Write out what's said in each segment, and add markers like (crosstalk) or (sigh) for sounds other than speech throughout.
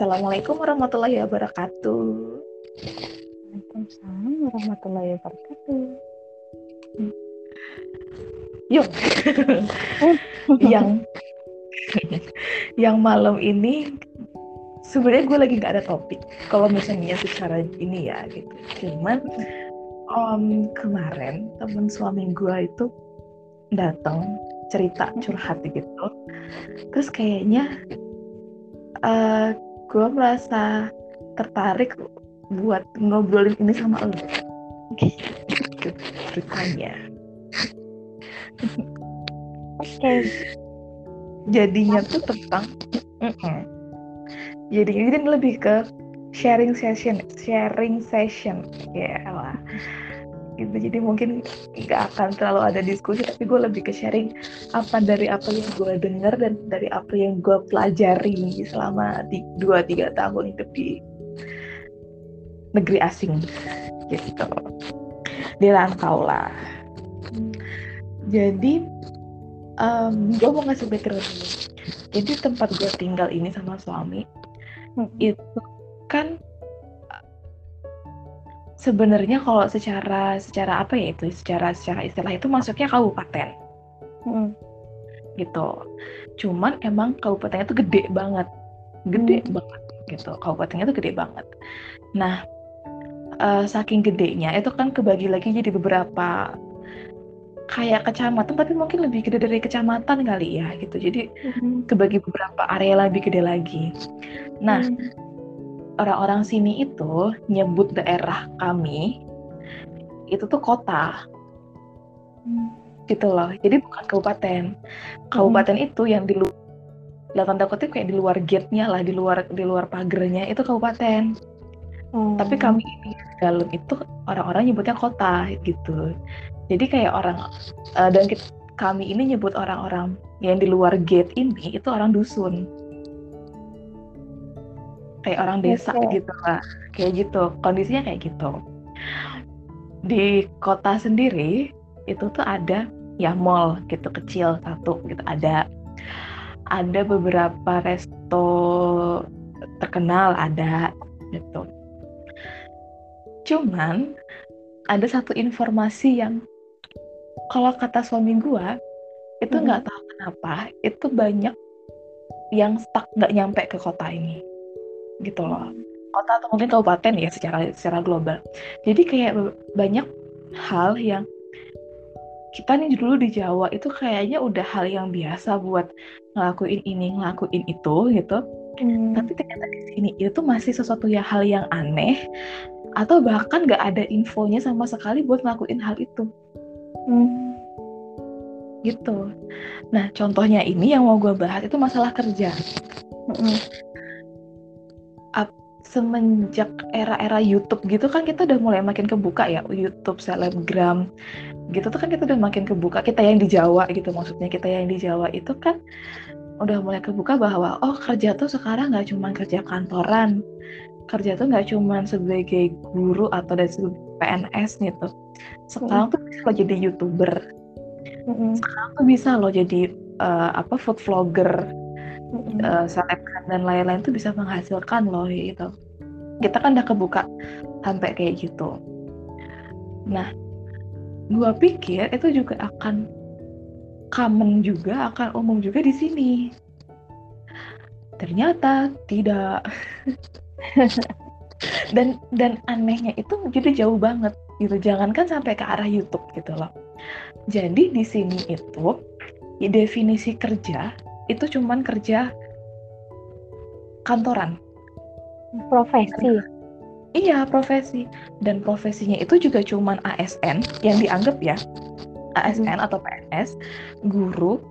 Assalamualaikum warahmatullahi wabarakatuh. Waalaikumsalam warahmatullahi wabarakatuh. Yuk, yang yang malam ini sebenarnya gue lagi nggak ada topik. Kalau misalnya secara ini ya gitu. Cuman um, kemarin temen suami gue itu datang cerita curhat gitu. Terus kayaknya uh, gue merasa tertarik buat ngobrolin ini sama lo gitu ceritanya oke okay. jadinya tuh tentang mm -mm. jadinya jadi lebih ke sharing session sharing session ya lah gitu. Jadi mungkin nggak akan terlalu ada diskusi tapi gue lebih ke sharing apa dari apa yang gue dengar dan dari apa yang gue pelajari selama dua tiga tahun hidup di negeri asing gitu. Di rantau lah. Jadi um, gue mau ngasih background dulu jadi tempat gue tinggal ini sama suami hmm. itu kan sebenarnya kalau secara secara apa ya itu secara secara istilah itu masuknya kabupaten. Hmm. gitu. Cuman emang kabupatennya itu gede banget. Gede hmm. banget gitu. Kabupatennya itu gede banget. Nah uh, saking gedenya itu kan kebagi lagi jadi beberapa kayak kecamatan tapi mungkin lebih gede dari kecamatan kali ya gitu. Jadi hmm. kebagi beberapa area lebih gede lagi. Nah hmm orang-orang sini itu nyebut daerah kami itu tuh kota hmm. gitu loh jadi bukan kabupaten kabupaten hmm. itu yang di luar tanda kutip kayak di luar gate-nya lah di luar di luar pagernya itu kabupaten hmm. tapi kami ini dalam itu orang-orang nyebutnya kota gitu jadi kayak orang uh, dan kita, kami ini nyebut orang-orang yang di luar gate ini itu orang dusun kayak orang desa okay. gitu lah kayak gitu. Kondisinya kayak gitu. Di kota sendiri itu tuh ada ya mall gitu kecil satu gitu ada. Ada beberapa resto terkenal ada gitu. Cuman ada satu informasi yang kalau kata suami gua itu nggak mm -hmm. tahu kenapa itu banyak yang stuck nggak nyampe ke kota ini gitu loh. Kota atau mungkin kabupaten ya secara secara global. Jadi kayak banyak hal yang kita nih dulu di Jawa itu kayaknya udah hal yang biasa buat ngelakuin ini ngelakuin itu gitu. Hmm. tapi ternyata di sini itu masih sesuatu ya hal yang aneh atau bahkan nggak ada infonya sama sekali buat ngelakuin hal itu. Hmm. gitu. Nah contohnya ini yang mau gue bahas itu masalah kerja. Hmm semenjak era-era YouTube gitu kan kita udah mulai makin kebuka ya YouTube selebgram gitu tuh kan kita udah makin kebuka. Kita yang di Jawa gitu maksudnya kita yang di Jawa itu kan udah mulai kebuka bahwa oh kerja tuh sekarang nggak cuma kerja kantoran kerja tuh nggak cuma sebagai guru atau dari PNS gitu. Sekarang mm. tuh bisa lo jadi youtuber. Mm sekarang tuh bisa lo jadi uh, apa food vlogger uh, selebgram dan lain-lain tuh bisa menghasilkan loh gitu. Kita kan udah kebuka sampai kayak gitu. Nah gua pikir itu juga akan common juga akan umum juga di sini. Ternyata tidak. (laughs) Dan dan anehnya itu jadi jauh banget gitu. Jangankan sampai ke arah YouTube gitu loh. Jadi di sini itu definisi kerja itu cuman kerja kantoran. Profesi. Iya, profesi. Dan profesinya itu juga cuman ASN yang dianggap ya. ASN hmm. atau PNS, guru,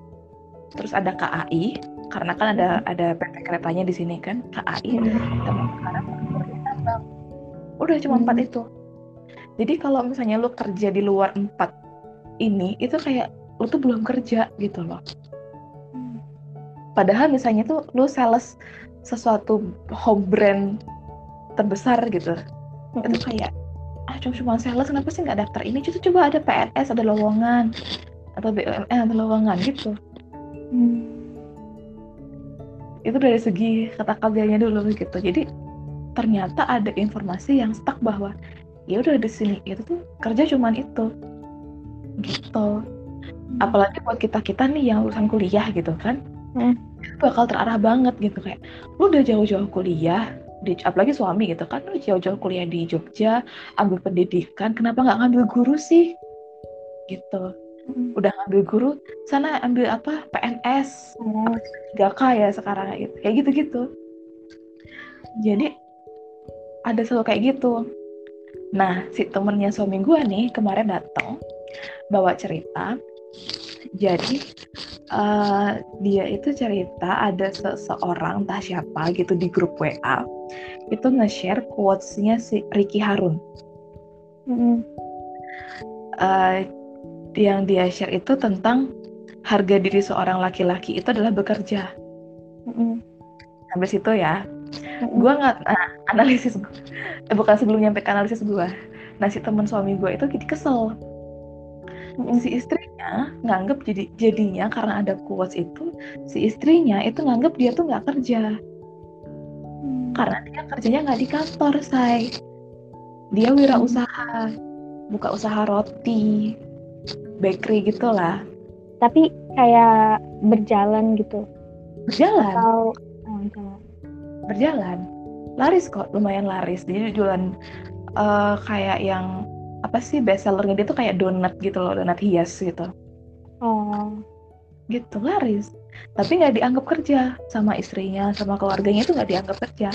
terus ada KAI, karena kan ada hmm. ada PT keretanya di sini kan, KAI, hmm. sama sekarang Udah cuma hmm. empat itu. Jadi kalau misalnya lu kerja di luar empat ini, itu kayak lu tuh belum kerja gitu loh padahal misalnya tuh lu sales sesuatu home brand terbesar gitu. Mm-hmm. itu kayak ah cuma cuma sales kenapa sih nggak daftar ini? Itu coba ada PNS ada lowongan atau BUMN ada lowongan gitu. Hmm. itu dari segi kata kerjanya dulu gitu. Jadi ternyata ada informasi yang stuck bahwa ya udah di sini itu tuh kerja cuman itu gitu. Apalagi buat kita kita nih yang lulusan kuliah gitu kan. Hmm. Bakal terarah banget gitu kayak lu udah jauh-jauh kuliah di apalagi suami gitu kan. Lu jauh-jauh kuliah di Jogja ambil pendidikan kenapa nggak ngambil guru sih? Gitu. Hmm. udah ngambil guru sana ambil apa PNS Terus, 3K ya sekarang gitu kayak gitu-gitu. Jadi ada selalu kayak gitu. Nah si temennya suami gue nih kemarin datang bawa cerita. Jadi eh, dia itu cerita ada seseorang entah siapa gitu di grup WA itu nge-share quotes-nya si Ricky Harun hmm. Eh, yang dia share itu tentang harga diri seorang laki-laki itu adalah bekerja Hmm. sampai situ ya Hmm. gue nggak nah, analisis eh, bukan sebelum nyampe ke analisis gue nah si teman suami gue itu jadi kesel Hmm. si istrinya nganggep jadi jadinya karena ada quotes itu si istrinya itu nganggep dia tuh nggak kerja. Hmm. karena dia kerjanya nggak di kantor say. Dia wirausaha buka usaha roti bakery gitulah. Tapi kayak berjalan gitu. berjalan. Atau oh, jalan. berjalan. Laris kok lumayan laris. Jadi jualan eh, kayak yang apa sih best sellernya dia tuh kayak donat gitu loh donat hias gitu Oh. gitu laris tapi nggak dianggap kerja sama istrinya sama keluarganya itu nggak dianggap kerja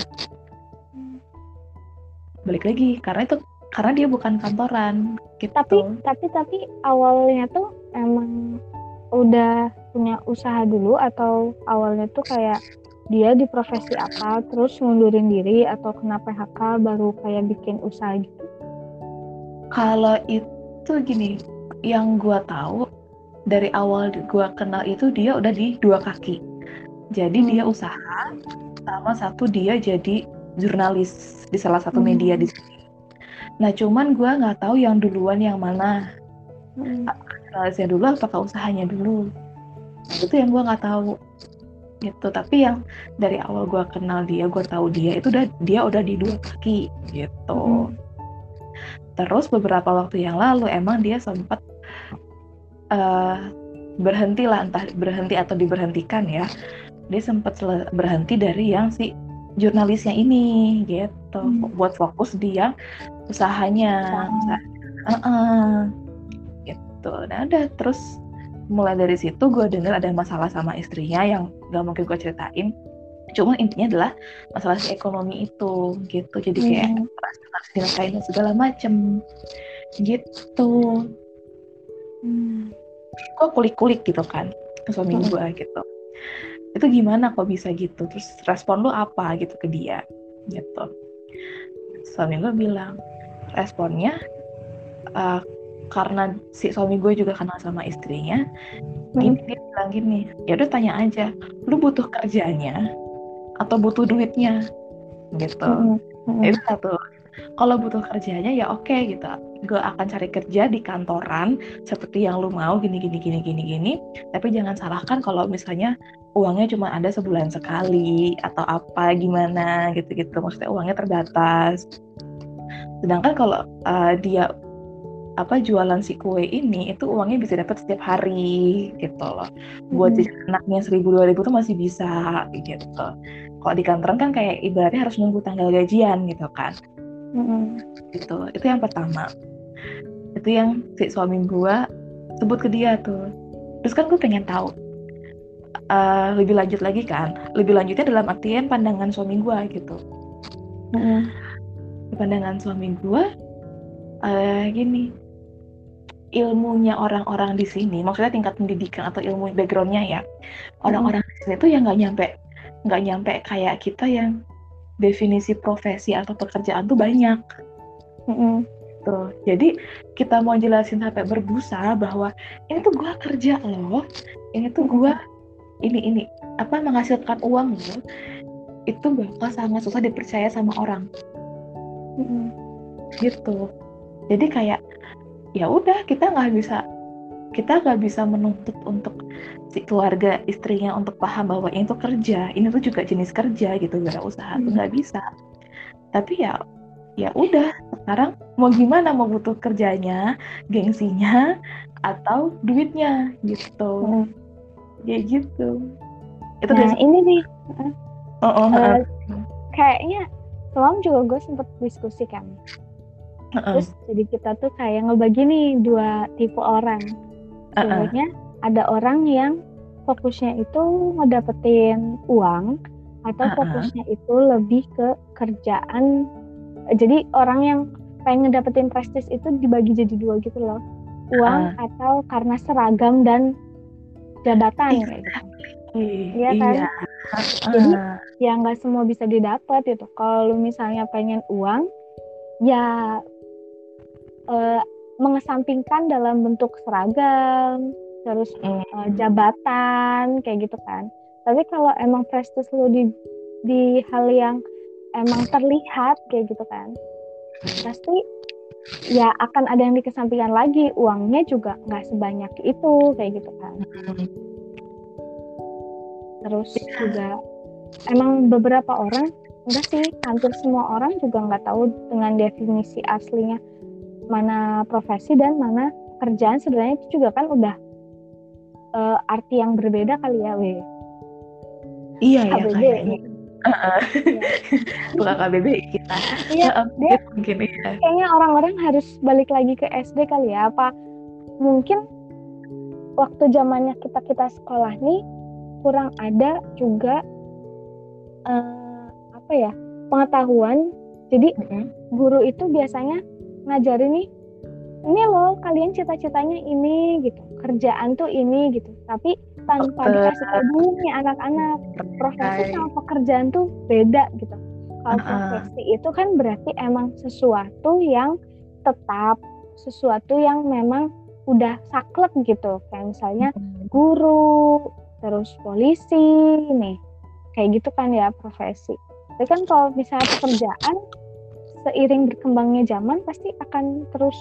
balik lagi karena itu karena dia bukan kantoran gitu Tapi tapi tapi awalnya tuh emang udah punya usaha dulu atau awalnya tuh kayak dia di profesi apa terus ngundurin diri atau kena PHK baru kayak bikin usaha gitu. kalau itu gini yang gua tahu dari awal gua kenal itu dia udah di dua kaki jadi Hmm. dia usaha sama satu dia jadi jurnalis di salah satu Hmm. media di sini nah cuman gua nggak tahu yang duluan yang mana Hmm. jurnalisnya dulu apakah usahanya dulu Nah, itu yang gua nggak tahu gitu tapi yang dari awal gua kenal dia gua tahu dia itu udah dia udah di dua kaki gitu Mm. terus beberapa waktu yang lalu emang dia sempat eh berhenti lah entah berhenti atau diberhentikan ya dia sempat berhenti dari yang si jurnalisnya ini gitu Hmm. buat fokus dia usahanya Usaha. Heeh. gitu nah udah terus mulai dari situ gue dengar ada masalah sama istrinya yang gak mungkin gue ceritain cuman intinya adalah masalah si ekonomi itu gitu jadi kayak Hmm. harus dan segala macem gitu Hmm. gue kulik-kulik gitu kan ke suami Hmm. gue gitu. Itu gimana kok bisa gitu? Terus respon lu apa gitu ke dia? Gitu. Suami gue bilang responnya eh, karena si suami gue juga kenal sama istrinya gini dia bilang gini ya udah tanya aja lu butuh kerjanya atau butuh duitnya? Gitu. Hmm. Hmm. itu satu. Kalau butuh kerjanya ya oke gitu gue akan cari kerja di kantoran seperti yang lu mau gini gini gini gini gini. Tapi jangan salahkan kalau misalnya uangnya cuma ada sebulan sekali atau apa gimana gitu gitu maksudnya uangnya terbatas. Sedangkan kalau uh, dia apa jualan si kue ini itu uangnya bisa dapat setiap hari gitu loh. Buat Hmm. anaknya seribu dua ribu tuh masih bisa gitu. Kalau di kantoran kan kayak ibaratnya harus nunggu tanggal gajian gitu kan. Hmm. gitu. Itu yang pertama itu yang si suami gua sebut ke dia tuh. Terus kan gue pengen tahu eh, lebih lanjut lagi kan. Lebih lanjutnya dalam artian pandangan suami gua gitu. Hmm. pandangan suami gua eh, gini. Ilmunya orang-orang di sini maksudnya tingkat pendidikan atau ilmu backgroundnya ya. Orang-orang di sini tuh yang nggak nyampe nggak nyampe kayak kita yang definisi profesi atau pekerjaan tuh banyak. Hmm. Tuh, jadi kita mau jelasin sampai berbusa bahwa ini tuh gua kerja loh, ini tuh gua ini ini apa menghasilkan uang loh, itu bakal sangat susah dipercaya sama orang Hmm. gitu. Jadi kayak ya udah kita nggak bisa kita nggak bisa menuntut untuk si keluarga istrinya untuk paham bahwa ini tuh kerja ini tuh juga jenis kerja gitu usaha hmm. tuh nggak bisa tapi ya ya udah sekarang mau gimana mau butuh kerjanya gengsinya atau duitnya gitu hmm. ya gitu itu nah dari... ini nih oh, oh, uh, kayaknya semalam juga gue sempet diskusi kan uh -uh. terus jadi kita tuh kayak ngebagi nih dua tipe orang sebenarnya uh -uh. ada orang yang fokusnya itu ngedapetin uang atau uh -uh. fokusnya itu lebih ke kerjaan jadi orang yang pengen ngedapetin prestis itu dibagi jadi dua gitu loh. Uang uh. atau karena seragam dan jabatan kayak gitu. Iya kan? Iya. Uh. jadi ya nggak semua bisa didapat gitu. Kalau misalnya pengen uang ya uh, mengesampingkan dalam bentuk seragam terus uh, jabatan kayak gitu kan. Tapi kalau emang prestis lo di di hal yang emang terlihat kayak gitu kan. Pasti ya akan ada yang dikesampingkan lagi uangnya juga nggak sebanyak itu kayak gitu kan. Terus juga emang beberapa orang enggak sih hampir semua orang juga nggak tahu dengan definisi aslinya mana profesi dan mana kerjaan. Sebenarnya itu juga kan udah uh, arti yang berbeda kali ya we iya ya kayaknya (laughs) bukan KBBI kita. Iya dia mungkin iya. kayaknya orang-orang harus balik lagi ke SD kali ya apa mungkin waktu zamannya kita kita sekolah nih kurang ada juga uh, apa ya pengetahuan. Jadi mm -hmm. guru itu biasanya ngajarin nih ini loh kalian cita-citanya ini gitu. Kerjaan tuh ini gitu. Tapi tanpa dikasih tahu dulu nih anak-anak. Profesi sama pekerjaan tuh beda gitu. Kalau uh -uh. profesi itu kan berarti emang sesuatu yang tetap sesuatu yang memang udah saklek gitu. Kayak misalnya guru terus polisi nih. Kayak gitu kan ya profesi. Tapi kan kalau misalnya pekerjaan seiring berkembangnya zaman pasti akan terus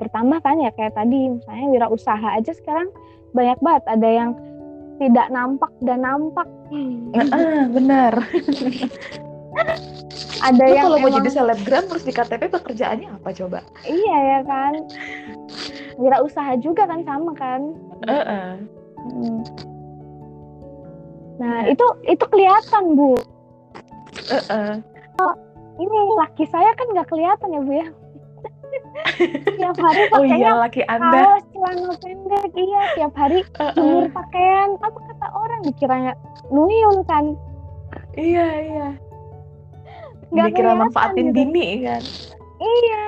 bertambah kan ya. Kayak tadi misalnya wirausaha aja sekarang banyak banget. Ada yang tidak nampak dan nampak. Uh, benar. ada Lu yang kalau emang... mau jadi selebgram terus di KTP pekerjaannya apa coba? Iya ya kan. Wira usaha juga kan sama kan. Uh -uh. Hmm. Nah itu itu kelihatan bu. Uh -uh. Oh, ini laki saya kan nggak kelihatan ya bu ya tiap hari pakainya oh iya laki anda. kaos celana pendek iya tiap hari jemur uh -uh. pakaian. Apa kata orang? Dikiranya nuyul kan? Iya iya. Gak dikira manfaatin gitu. bini kan iya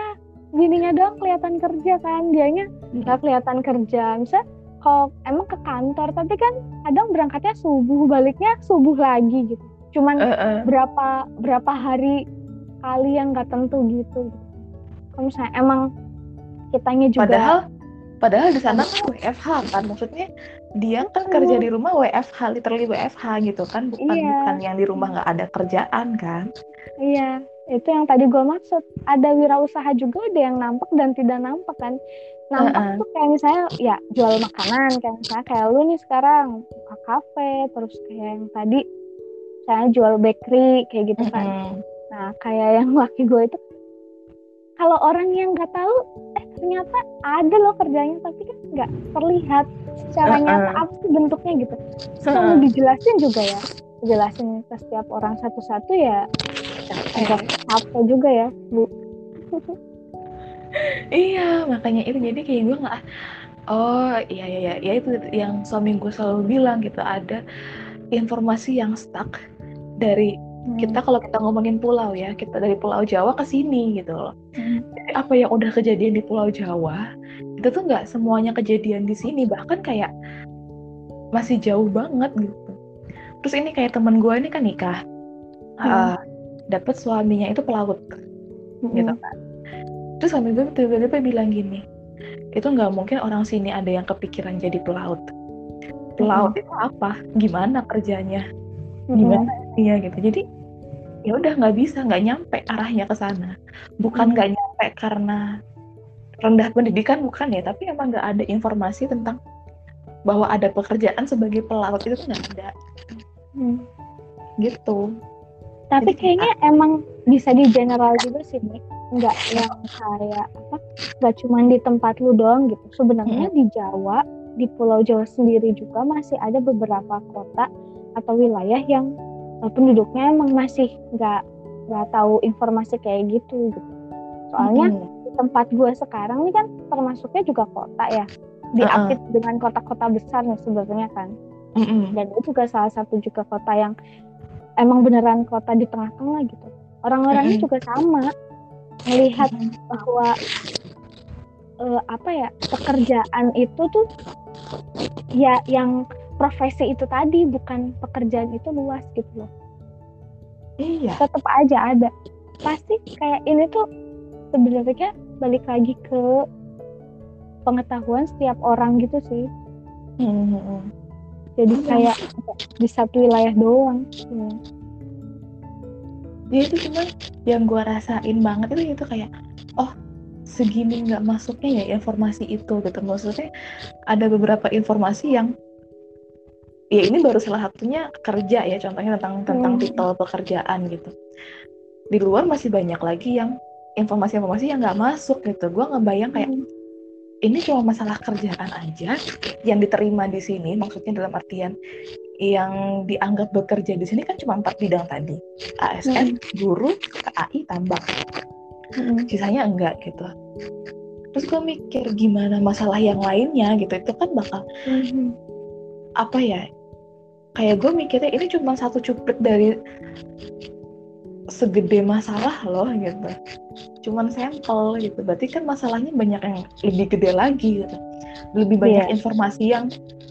bininya doang kelihatan kerja kan? Dianya nggak kelihatan kerja. Misal kalau emang ke kantor tapi kan kadang berangkatnya subuh baliknya subuh lagi gitu. Cuman uh -uh. berapa berapa hari kali yang nggak tentu gitu kalau misalnya emang kitanya juga padahal padahal di sana kan WFH kan maksudnya dia kan hmm. kerja di rumah WFH literally WFH gitu kan bukan iya. bukan yang di rumah nggak ada kerjaan kan iya itu yang tadi gue maksud ada wirausaha juga ada yang nampak dan tidak nampak kan nampak uh -uh. tuh kayak misalnya ya jual makanan kayak misalnya kayak lu nih sekarang buka kafe terus kayak yang tadi saya jual bakery kayak gitu kan uh -huh. nah kayak yang (laughs) laki gue itu kalau orang yang nggak tahu eh ternyata ada loh kerjanya tapi kan nggak terlihat secara uh, nyata apa sih bentuknya gitu. Kalau uh, dijelasin juga ya jelasin ke setiap orang satu-satu ya agak capek juga ya bu? (laughs) Iya makanya itu jadi kayak gue nggak oh iya iya iya ya itu yang suami gue selalu bilang gitu ada informasi yang stuck dari kita hmm. kalau kita ngomongin pulau ya kita dari pulau Jawa ke sini gitu loh hmm. Jadi apa yang udah kejadian di pulau Jawa itu tuh nggak semuanya kejadian di sini bahkan kayak masih jauh banget gitu terus ini kayak teman gue ini kan nikah hmm. uh, dapet suaminya itu pelaut hmm. gitu kan terus suami gue tiba-tiba bilang gini itu nggak mungkin orang sini ada yang kepikiran jadi pelaut pelaut hmm. itu apa gimana kerjanya gimana iya gitu. Jadi ya udah nggak bisa nggak nyampe arahnya ke sana. Bukan nggak hmm. nyampe karena rendah pendidikan bukan ya tapi emang nggak ada informasi tentang bahwa ada pekerjaan sebagai pelarut itu nggak ada. Hmm. gitu. Tapi Jadi, kayaknya ah, emang bisa di general juga sih nih nggak yang kayak apa nggak cuma di tempat lu doang gitu. Sebenarnya hmm. di Jawa di Pulau Jawa sendiri juga masih ada beberapa kota atau wilayah yang penduduknya emang masih nggak nggak tahu informasi kayak gitu gitu soalnya hmm. di tempat gue sekarang ini kan termasuknya juga kota ya diapit uh -uh. dengan kota-kota besar nih sebenarnya kan mm -hmm. dan itu juga salah satu juga kota yang emang beneran kota di tengah-tengah gitu orang-orangnya mm -hmm. juga sama melihat bahwa uh, apa ya pekerjaan itu tuh ya yang profesi itu tadi bukan pekerjaan itu luas gitu loh. Iya. Tetap aja ada. Pasti kayak ini tuh sebenarnya balik lagi ke pengetahuan setiap orang gitu sih. Hmm. jadi iya. kayak di satu wilayah doang. Ya itu cuman yang gue rasain banget itu itu kayak oh segini nggak masuknya ya informasi itu gitu. Maksudnya ada beberapa informasi yang ya ini baru salah satunya kerja ya contohnya tentang tentang hmm. titel pekerjaan gitu di luar masih banyak lagi yang informasi-informasi yang nggak masuk gitu gue ngebayang kayak hmm. ini cuma masalah kerjaan aja yang diterima di sini maksudnya dalam artian yang dianggap bekerja di sini kan cuma empat bidang tadi ASN, hmm. guru, KAI, tambang. Hmm. Sisanya enggak gitu. Terus gue mikir gimana masalah yang lainnya gitu itu kan bakal hmm. apa ya? Kayak gue mikirnya ini cuma satu cuplik dari segede masalah loh gitu. Cuman sampel gitu. Berarti kan masalahnya banyak yang lebih gede lagi gitu. Lebih banyak yeah. informasi yang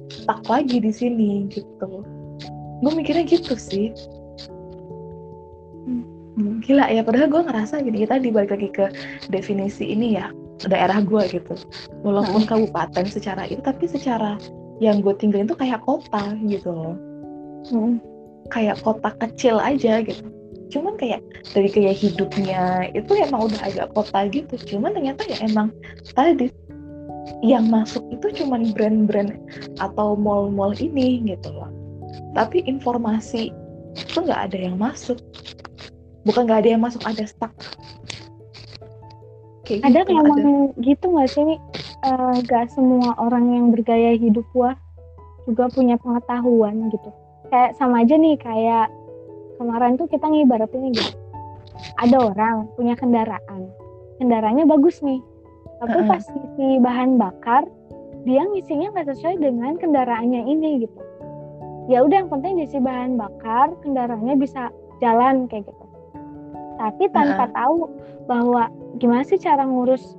stuck lagi di sini gitu gue mikirnya gitu sih hmm. gila ya padahal gue ngerasa gini kita dibalik lagi ke definisi ini ya daerah gue gitu walaupun hmm. kabupaten secara itu tapi secara yang gue tinggalin tuh kayak kota gitu loh hmm. kayak kota kecil aja gitu. Cuman kayak dari kayak hidupnya itu emang udah agak kota gitu. Cuman ternyata ya emang tadi yang masuk itu cuman brand-brand atau mall-mall ini gitu loh. Tapi informasi itu nggak ada yang masuk. Bukan nggak ada yang masuk ada stuck. Kayak ada gitu, memang ada. gitu nggak sih uh, gak semua orang yang bergaya hidup wah juga punya pengetahuan gitu kayak sama aja nih kayak kemarin tuh kita ngibaratin gitu. Ada orang punya kendaraan. Kendaraannya bagus nih. Tapi uh -uh. pas ngisi bahan bakar dia ngisinya nggak sesuai dengan kendaraannya ini gitu. Ya udah yang penting diisi bahan bakar kendaraannya bisa jalan kayak gitu. Tapi tanpa uh tahu bahwa gimana sih cara ngurus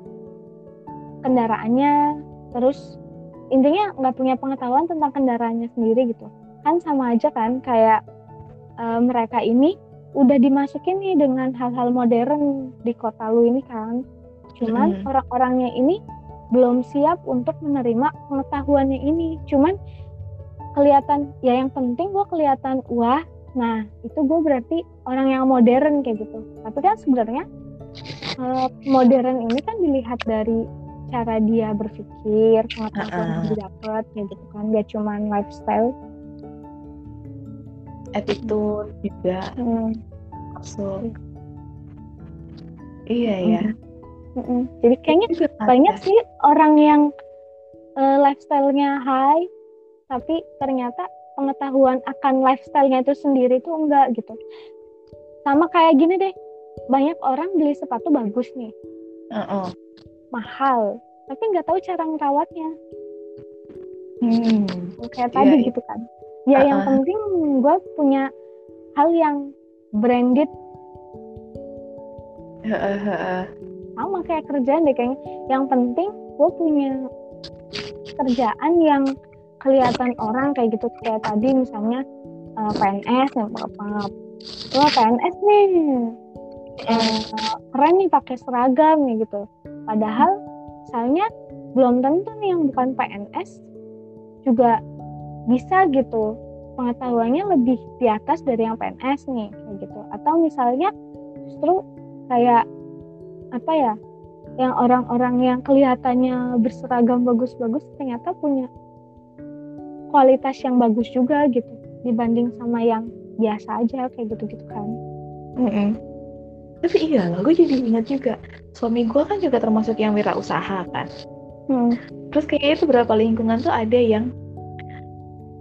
kendaraannya terus intinya nggak punya pengetahuan tentang kendaraannya sendiri gitu kan sama aja kan kayak e, mereka ini udah dimasukin nih dengan hal-hal modern di kota lu ini kan. Cuman hmm. orang-orangnya ini belum siap untuk menerima pengetahuannya ini. Cuman kelihatan ya yang penting gue kelihatan wah nah itu gue berarti orang yang modern kayak gitu. Tapi kan sebenarnya uh, modern ini kan dilihat dari cara dia berpikir pengetahuan uh -uh. yang didapat kayak gitu kan. Gak cuman lifestyle attitude juga hmm. so iya ya hmm. Jadi kayaknya banyak sih orang yang uh, lifestyle-nya high, tapi ternyata pengetahuan akan lifestyle-nya itu sendiri itu enggak gitu. Sama kayak gini deh, banyak orang beli sepatu bagus nih, uh-uh. mahal, tapi nggak tahu cara ngerawatnya. Hmm. Kayak yeah, tadi yeah. gitu kan. Ya uh-uh. yang penting gue punya hal yang branded. Uh-uh sama kayak kerjaan deh kayaknya. Yang penting gue punya kerjaan yang kelihatan orang kayak gitu. Kayak tadi misalnya uh, eh, PNS yang apa wah PNS nih. Uh, keren nih pakai seragam nih gitu. Padahal misalnya belum tentu nih yang bukan PNS juga bisa gitu pengetahuannya lebih di atas dari yang PNS nih kayak gitu atau misalnya justru kayak apa ya yang orang-orang yang kelihatannya berseragam bagus-bagus ternyata punya kualitas yang bagus juga gitu dibanding sama yang biasa aja kayak gitu gitu kan mm -mm. tapi iya loh gue jadi ingat juga suami gue kan juga termasuk yang wirausaha kan hmm. terus kayaknya itu berapa lingkungan tuh ada yang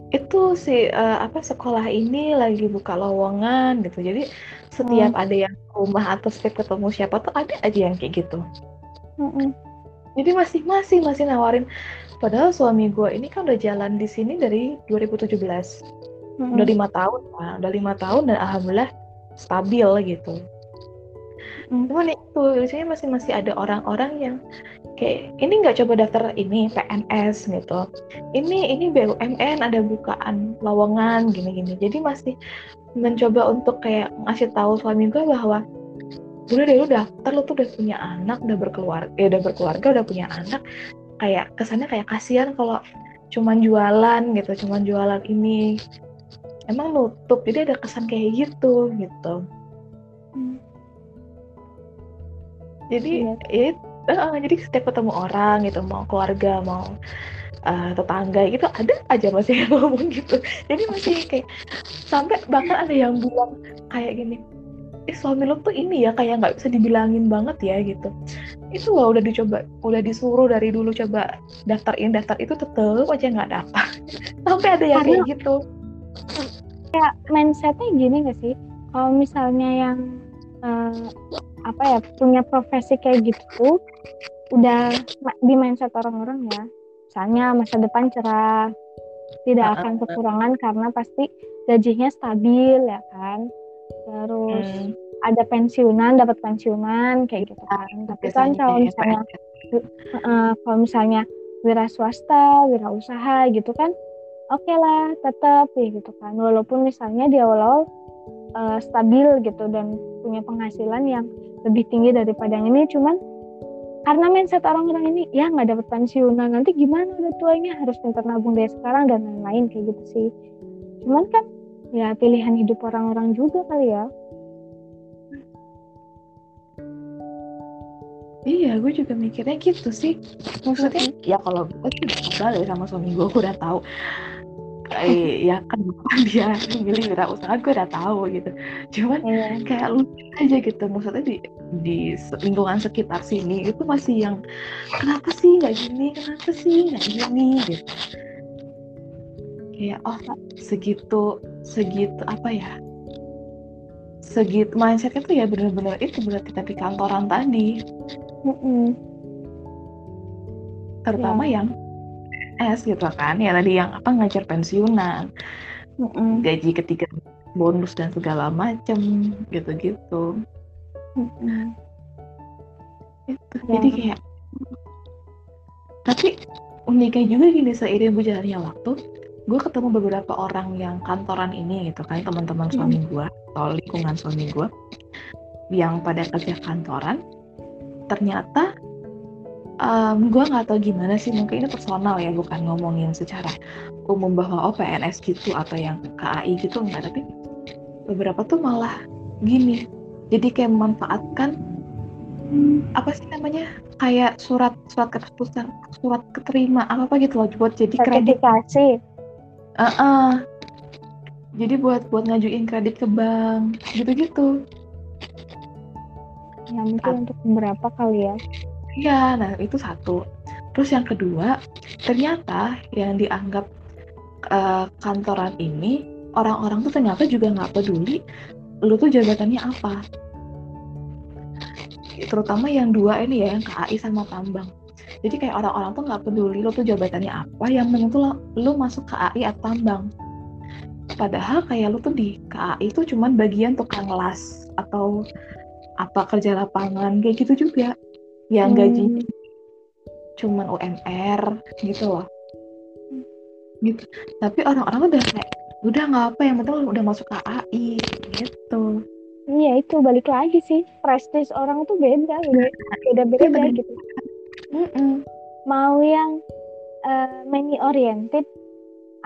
itu si uh, apa sekolah ini lagi buka lowongan gitu jadi setiap hmm. ada yang rumah atau setiap ketemu siapa tuh ada aja yang kayak gitu hmm. jadi masih masih nawarin padahal suami gue ini kan udah jalan di sini dari 2017 hmm. udah lima tahun lah udah lima tahun dan alhamdulillah stabil gitu hmm. cuman itu biasanya masih masih ada orang-orang yang kayak ini nggak coba daftar ini PNS gitu. Ini ini BUMN ada bukaan lowongan gini-gini. Jadi masih mencoba untuk kayak ngasih tahu suami gue bahwa udah deh lu daftar lu tuh udah punya anak udah berkeluarga ya udah berkeluarga udah punya anak. Kayak kesannya kayak kasihan kalau cuman jualan gitu cuman jualan ini. Emang nutup jadi ada kesan kayak gitu gitu. Hmm. jadi iya. itu uh, jadi setiap ketemu orang gitu mau keluarga mau uh, tetangga gitu ada aja masih yang (laughs) ngomong gitu. Jadi masih kayak sampai bahkan ada yang bilang kayak gini eh suami lo tuh ini ya kayak nggak bisa dibilangin banget ya gitu. Itu loh udah dicoba udah disuruh dari dulu coba daftar ini daftar itu tetep aja nggak dapat (laughs) sampai ada yang kayak gitu. kayak mindsetnya gini gak sih? Kalau misalnya yang uh, apa ya punya profesi kayak gitu udah di mindset orang-orang ya. Misalnya masa depan cerah. Tidak akan kekurangan karena pasti gajinya stabil ya kan? Terus hmm. ada pensiunan dapat pensiunan kayak gitu kan. Tapi kan kalau misalnya uh, kalau misalnya wira swasta wira usaha gitu kan oke okay lah tetap ya gitu kan. Walaupun misalnya di awal-awal uh, stabil gitu dan punya penghasilan yang lebih tinggi daripada yang ini cuman karena mindset orang-orang ini ya nggak dapat pensiunan nanti gimana udah tuanya? Harus pintar nabung dari sekarang dan lain-lain kayak gitu sih. Cuman kan ya pilihan hidup orang-orang juga kali ya. Iya, gue juga mikirnya gitu sih. Maksudnya, ya kalau gue ya sama suami gue, gue udah tahu eh, ya kan (laughs) dia milih usaha gue udah tahu gitu. Cuman yeah. kayak lu aja gitu. Maksudnya di di lingkungan sekitar sini itu masih yang kenapa sih nggak gini? Kenapa sih nggak gini? gitu. Kayak oh segitu segitu apa ya segitu mindsetnya tuh ya bener-bener itu berarti tapi kantoran tadi. Mm -mm. terutama yeah. yang PNS gitu kan ya tadi yang apa ngajar pensiunan mm-hmm. gaji ketiga bonus dan segala macem gitu-gitu mm-hmm. itu ya. jadi kayak tapi uniknya juga gini seiring berjalannya waktu gue ketemu beberapa orang yang kantoran ini gitu kan teman-teman suami gue atau lingkungan suami gue yang pada kerja kantoran ternyata um, gue nggak tahu gimana sih mungkin ini personal ya bukan ngomongin secara umum bahwa oh PNS gitu atau yang KAI gitu enggak. Tapi beberapa tuh malah gini jadi kayak memanfaatkan apa sih namanya kayak surat surat keputusan surat keterima apa apa gitu loh buat jadi kredit. Uh -uh. jadi buat buat ngajuin kredit ke bank gitu gitu ya mungkin untuk beberapa kali ya Iya, nah itu satu. Terus yang kedua, ternyata yang dianggap uh, kantoran ini orang-orang tuh ternyata juga nggak peduli lu tuh jabatannya apa. Terutama yang dua ini ya, yang KAI sama tambang. Jadi kayak orang-orang tuh nggak peduli lu tuh jabatannya apa, yang penting tuh lu masuk KAI atau tambang. Padahal kayak lu tuh di KAI itu cuman bagian tukang las atau apa kerja lapangan kayak gitu juga yang hmm. gajinya cuman UMR gitu loh. Gitu. Tapi orang-orang udah kayak udah nggak apa yang penting udah masuk KAI gitu. Iya itu balik lagi sih. Prestis orang tuh beda beda beda beda ya, gitu. mm -mm. mau yang uh, money oriented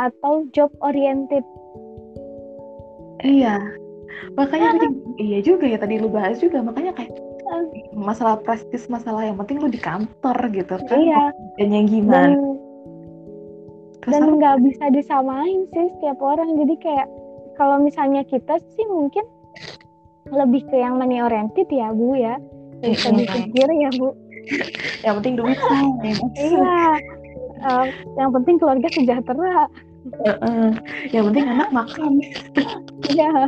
atau job oriented? Iya. Makanya nah. iya juga ya tadi lu bahas juga. Makanya kayak masalah prestis masalah yang penting lu di kantor gitu kan. Iya. Dan yang gimana dan nggak bisa disamain sih setiap orang. Jadi kayak kalau misalnya kita sih mungkin lebih ke yang money oriented ya bu ya. Bisa dipikir ya bu. (laughs) Yang penting duit. Iya. Uh, yang penting keluarga sejahtera. Uh, uh. yang penting anak makan. Iya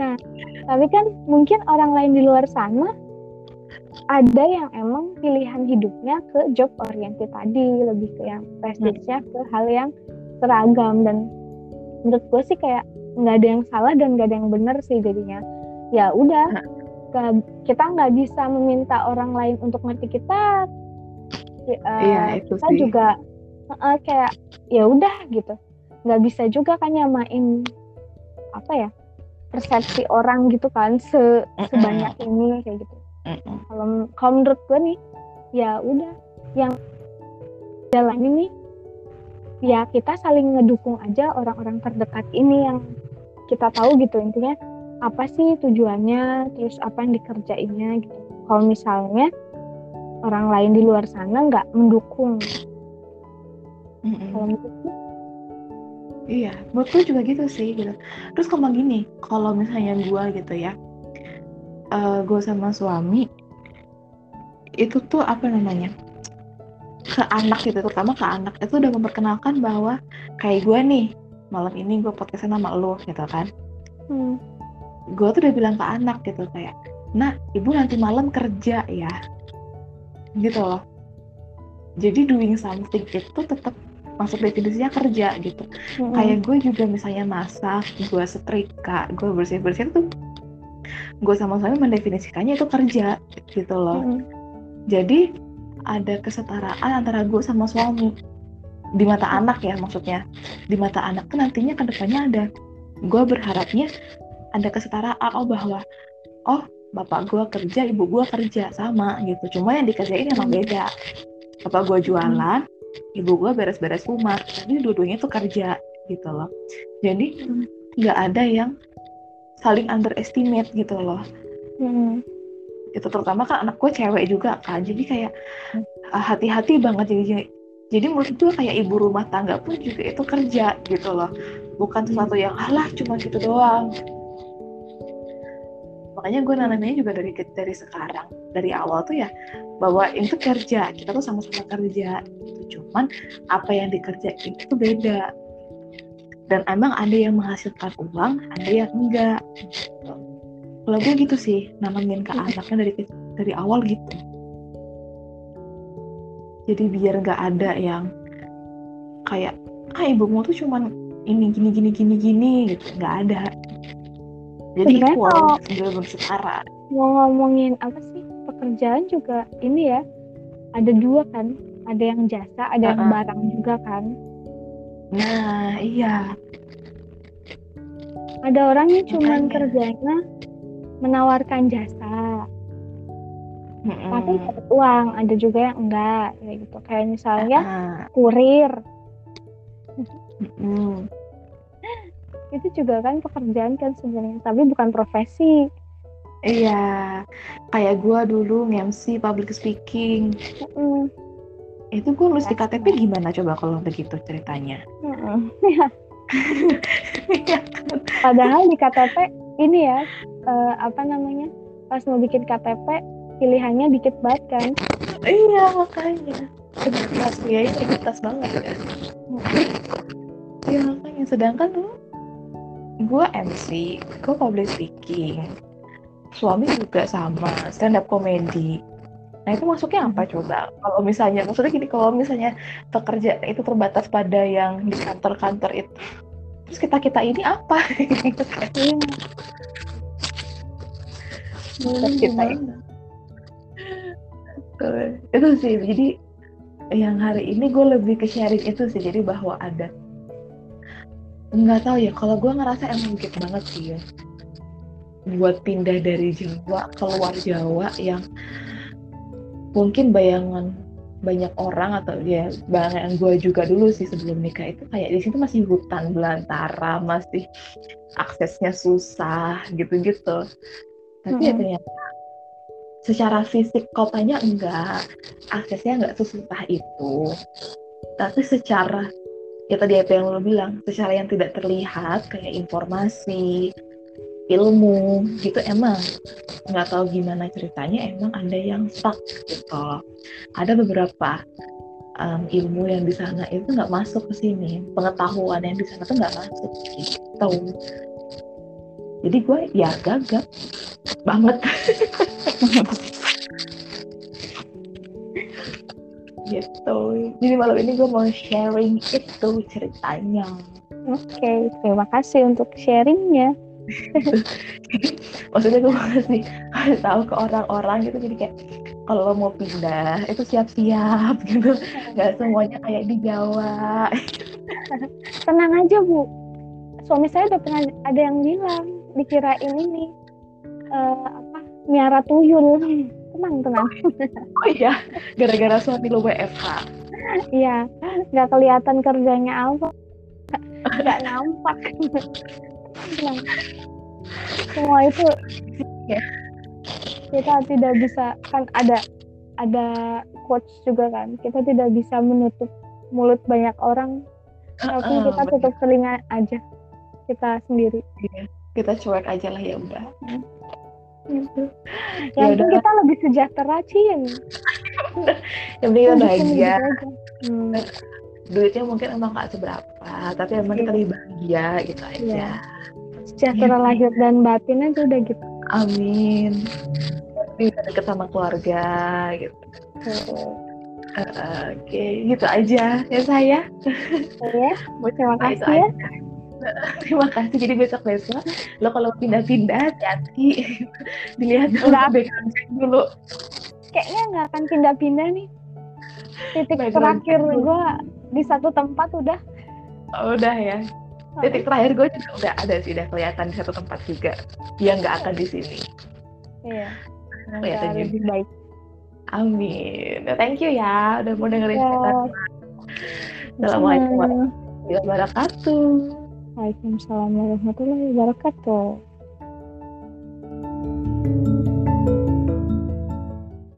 nah tapi kan mungkin orang lain di luar sana ada yang emang pilihan hidupnya ke job oriented tadi lebih ke yang prestisnya ke hal yang seragam. Dan menurut gue sih kayak nggak ada yang salah dan nggak ada yang benar sih jadinya. Ya udah kita nggak bisa meminta orang lain untuk ngerti kita. Uh, iya, itu kita sih. juga uh, kayak ya udah gitu. Nggak bisa juga kan nyamain apa ya persepsi orang gitu kan se sebanyak ini kayak gitu. Kalau kalau menurut gue nih ya udah yang jalan ini ya kita saling ngedukung aja orang-orang terdekat ini yang kita tahu gitu intinya apa sih tujuannya terus apa yang dikerjainnya gitu. Kalau misalnya orang lain di luar sana nggak mendukung. Mm-hmm. kalau menurutku iya menurutku juga gitu sih gitu. Terus kalau gini kalau misalnya gue gitu ya uh, eh, gue sama suami itu tuh apa namanya ke anak gitu terutama ke anak itu udah memperkenalkan bahwa kayak gue nih malam ini gue podcastnya sama lo gitu kan. Hmm. gue tuh udah bilang ke anak gitu kayak nah ibu nanti malam kerja ya. Gitu loh. Jadi doing something itu tetap masuk definisinya kerja gitu. Hmm kayak gue juga misalnya masak gue setrika gue bersih bersih tuh gue sama suami mendefinisikannya itu kerja gitu loh. Hmm jadi ada kesetaraan antara gue sama suami. Di mata anak ya maksudnya. Di mata anak tuh nantinya ke depannya ada. Gue berharapnya ada kesetaraan oh bahwa oh bapak gue kerja ibu gue kerja sama gitu. Cuma yang dikerjain emang beda. Bapak gue jualan ibu gue beres-beres rumah tapi dua-duanya tuh kerja gitu loh. Jadi nggak ada yang saling underestimate gitu loh. Hmm. Itu terutama kan anak gue cewek juga kan. Jadi kayak uh, hati-hati banget. Jadi jadi menurut gue kayak ibu rumah tangga pun juga itu kerja gitu loh. Bukan sesuatu yang alah cuma gitu doang. Makanya gue nanamnya juga dari dari sekarang dari awal tuh ya bahwa itu kerja. Kita tuh sama-sama kerja gitu cuman apa yang dikerjain itu beda. Dan emang ada yang menghasilkan uang ada yang enggak. Gitu kalau gue gitu sih nanamin ke anaknya dari dari awal gitu. Jadi biar nggak ada yang kayak ah ibumu tuh cuman ini gini gini gini gini gitu. Nggak ada. Jadi equal sebelum setara mau ngomongin apa sih pekerjaan juga ini ya ada dua kan ada yang jasa ada uh -uh. yang barang juga kan nah iya ada orang yang cuman kerjanya menawarkan jasa mm-hmm. tapi dapat uang ada juga yang enggak kayak gitu kayak misalnya uh-huh. kurir mm-hmm. itu juga kan pekerjaan kan sebenarnya tapi bukan profesi iya kayak gue dulu ngemsi public speaking mm-hmm. Itu gue nulis di KTP gimana coba kalau begitu ceritanya? (laughs) Padahal di KTP ini ya uh, apa namanya pas mau bikin KTP pilihannya dikit banget kan? Iya makanya. Integritas ya integritas banget ya. Iya makanya. Sedangkan tuh gue MC gue public speaking. Suami juga sama stand up comedy nah itu masuknya apa coba? Kalau misalnya maksudnya gini kalau misalnya pekerja itu terbatas pada yang di kantor-kantor itu terus kita kita ini apa? Iya kita itu sih jadi yang hari ini gue lebih ke sharing itu sih jadi bahwa ada nggak tahu ya kalau gue ngerasa emang gitu banget sih ya buat pindah dari Jawa keluar Jawa yang mungkin bayangan banyak orang atau ya bayangan gue juga dulu sih sebelum nikah itu kayak di situ masih hutan belantara masih aksesnya susah gitu-gitu. Tapi ya ternyata secara fisik kotanya enggak aksesnya enggak sesusah itu. Tapi secara ya tadi apa yang lo bilang secara yang tidak terlihat kayak informasi ilmu gitu emang nggak tahu gimana ceritanya emang ada yang stuck gitu. Ada beberapa um, ilmu yang di sana itu nggak masuk ke sini pengetahuan yang di sana tuh nggak masuk gitu. Jadi gue ya gagap banget. (laughs) Gitu. Jadi malam ini gue mau sharing itu ceritanya. Oke okay, terima kasih untuk sharingnya (laughs) maksudnya gue masih kasih tahu ke orang-orang gitu jadi kayak kalau lo mau pindah itu siap-siap (laughs) gitu. Nggak semuanya kayak di Jawa. (laughs) Tenang aja bu. Suami saya udah pernah ada yang bilang dikirain ini uh, apa miara tuyul. Tenang tenang. Oh iya gara-gara suami lo WFH iya nggak kelihatan kerjanya apa. Nggak nampak semua itu ya. kita tidak bisa kan ada ada quotes juga kan. Kita tidak bisa menutup mulut banyak orang tapi uh, kita tutup telinga aja kita sendiri. Iya, kita cuek aja lah ya udah gitu. yang (laughs) ya kita lebih sejahtera cin. (laughs) Yang penting kita bahagia. hmm. duitnya mungkin emang gak seberapa tapi emang kita iya. lebih bahagia gitu aja. Ya sejahtera ya. lahir dan batin aja udah gitu amin bisa deket sama keluarga gitu uh, Oke, okay. gitu aja ya saya. Ya, terima kasih ya. (laughs) Terima kasih. Jadi besok besok lo kalau pindah-pindah hati-hati (laughs) dilihat dulu background dulu. Kayaknya nggak akan pindah-pindah nih. Titik background terakhir gue di satu tempat udah. Oh, udah ya titik terakhir gue juga udah ada sih udah kelihatan di satu tempat juga. Dia nggak akan di sini. Iya. Kelihatan lebih baik amin. Thank you ya udah mau dengerin ya. cerita. Assalamualaikum warahmatullahi wabarakatuh. Waalaikumsalam warahmatullahi wabarakatuh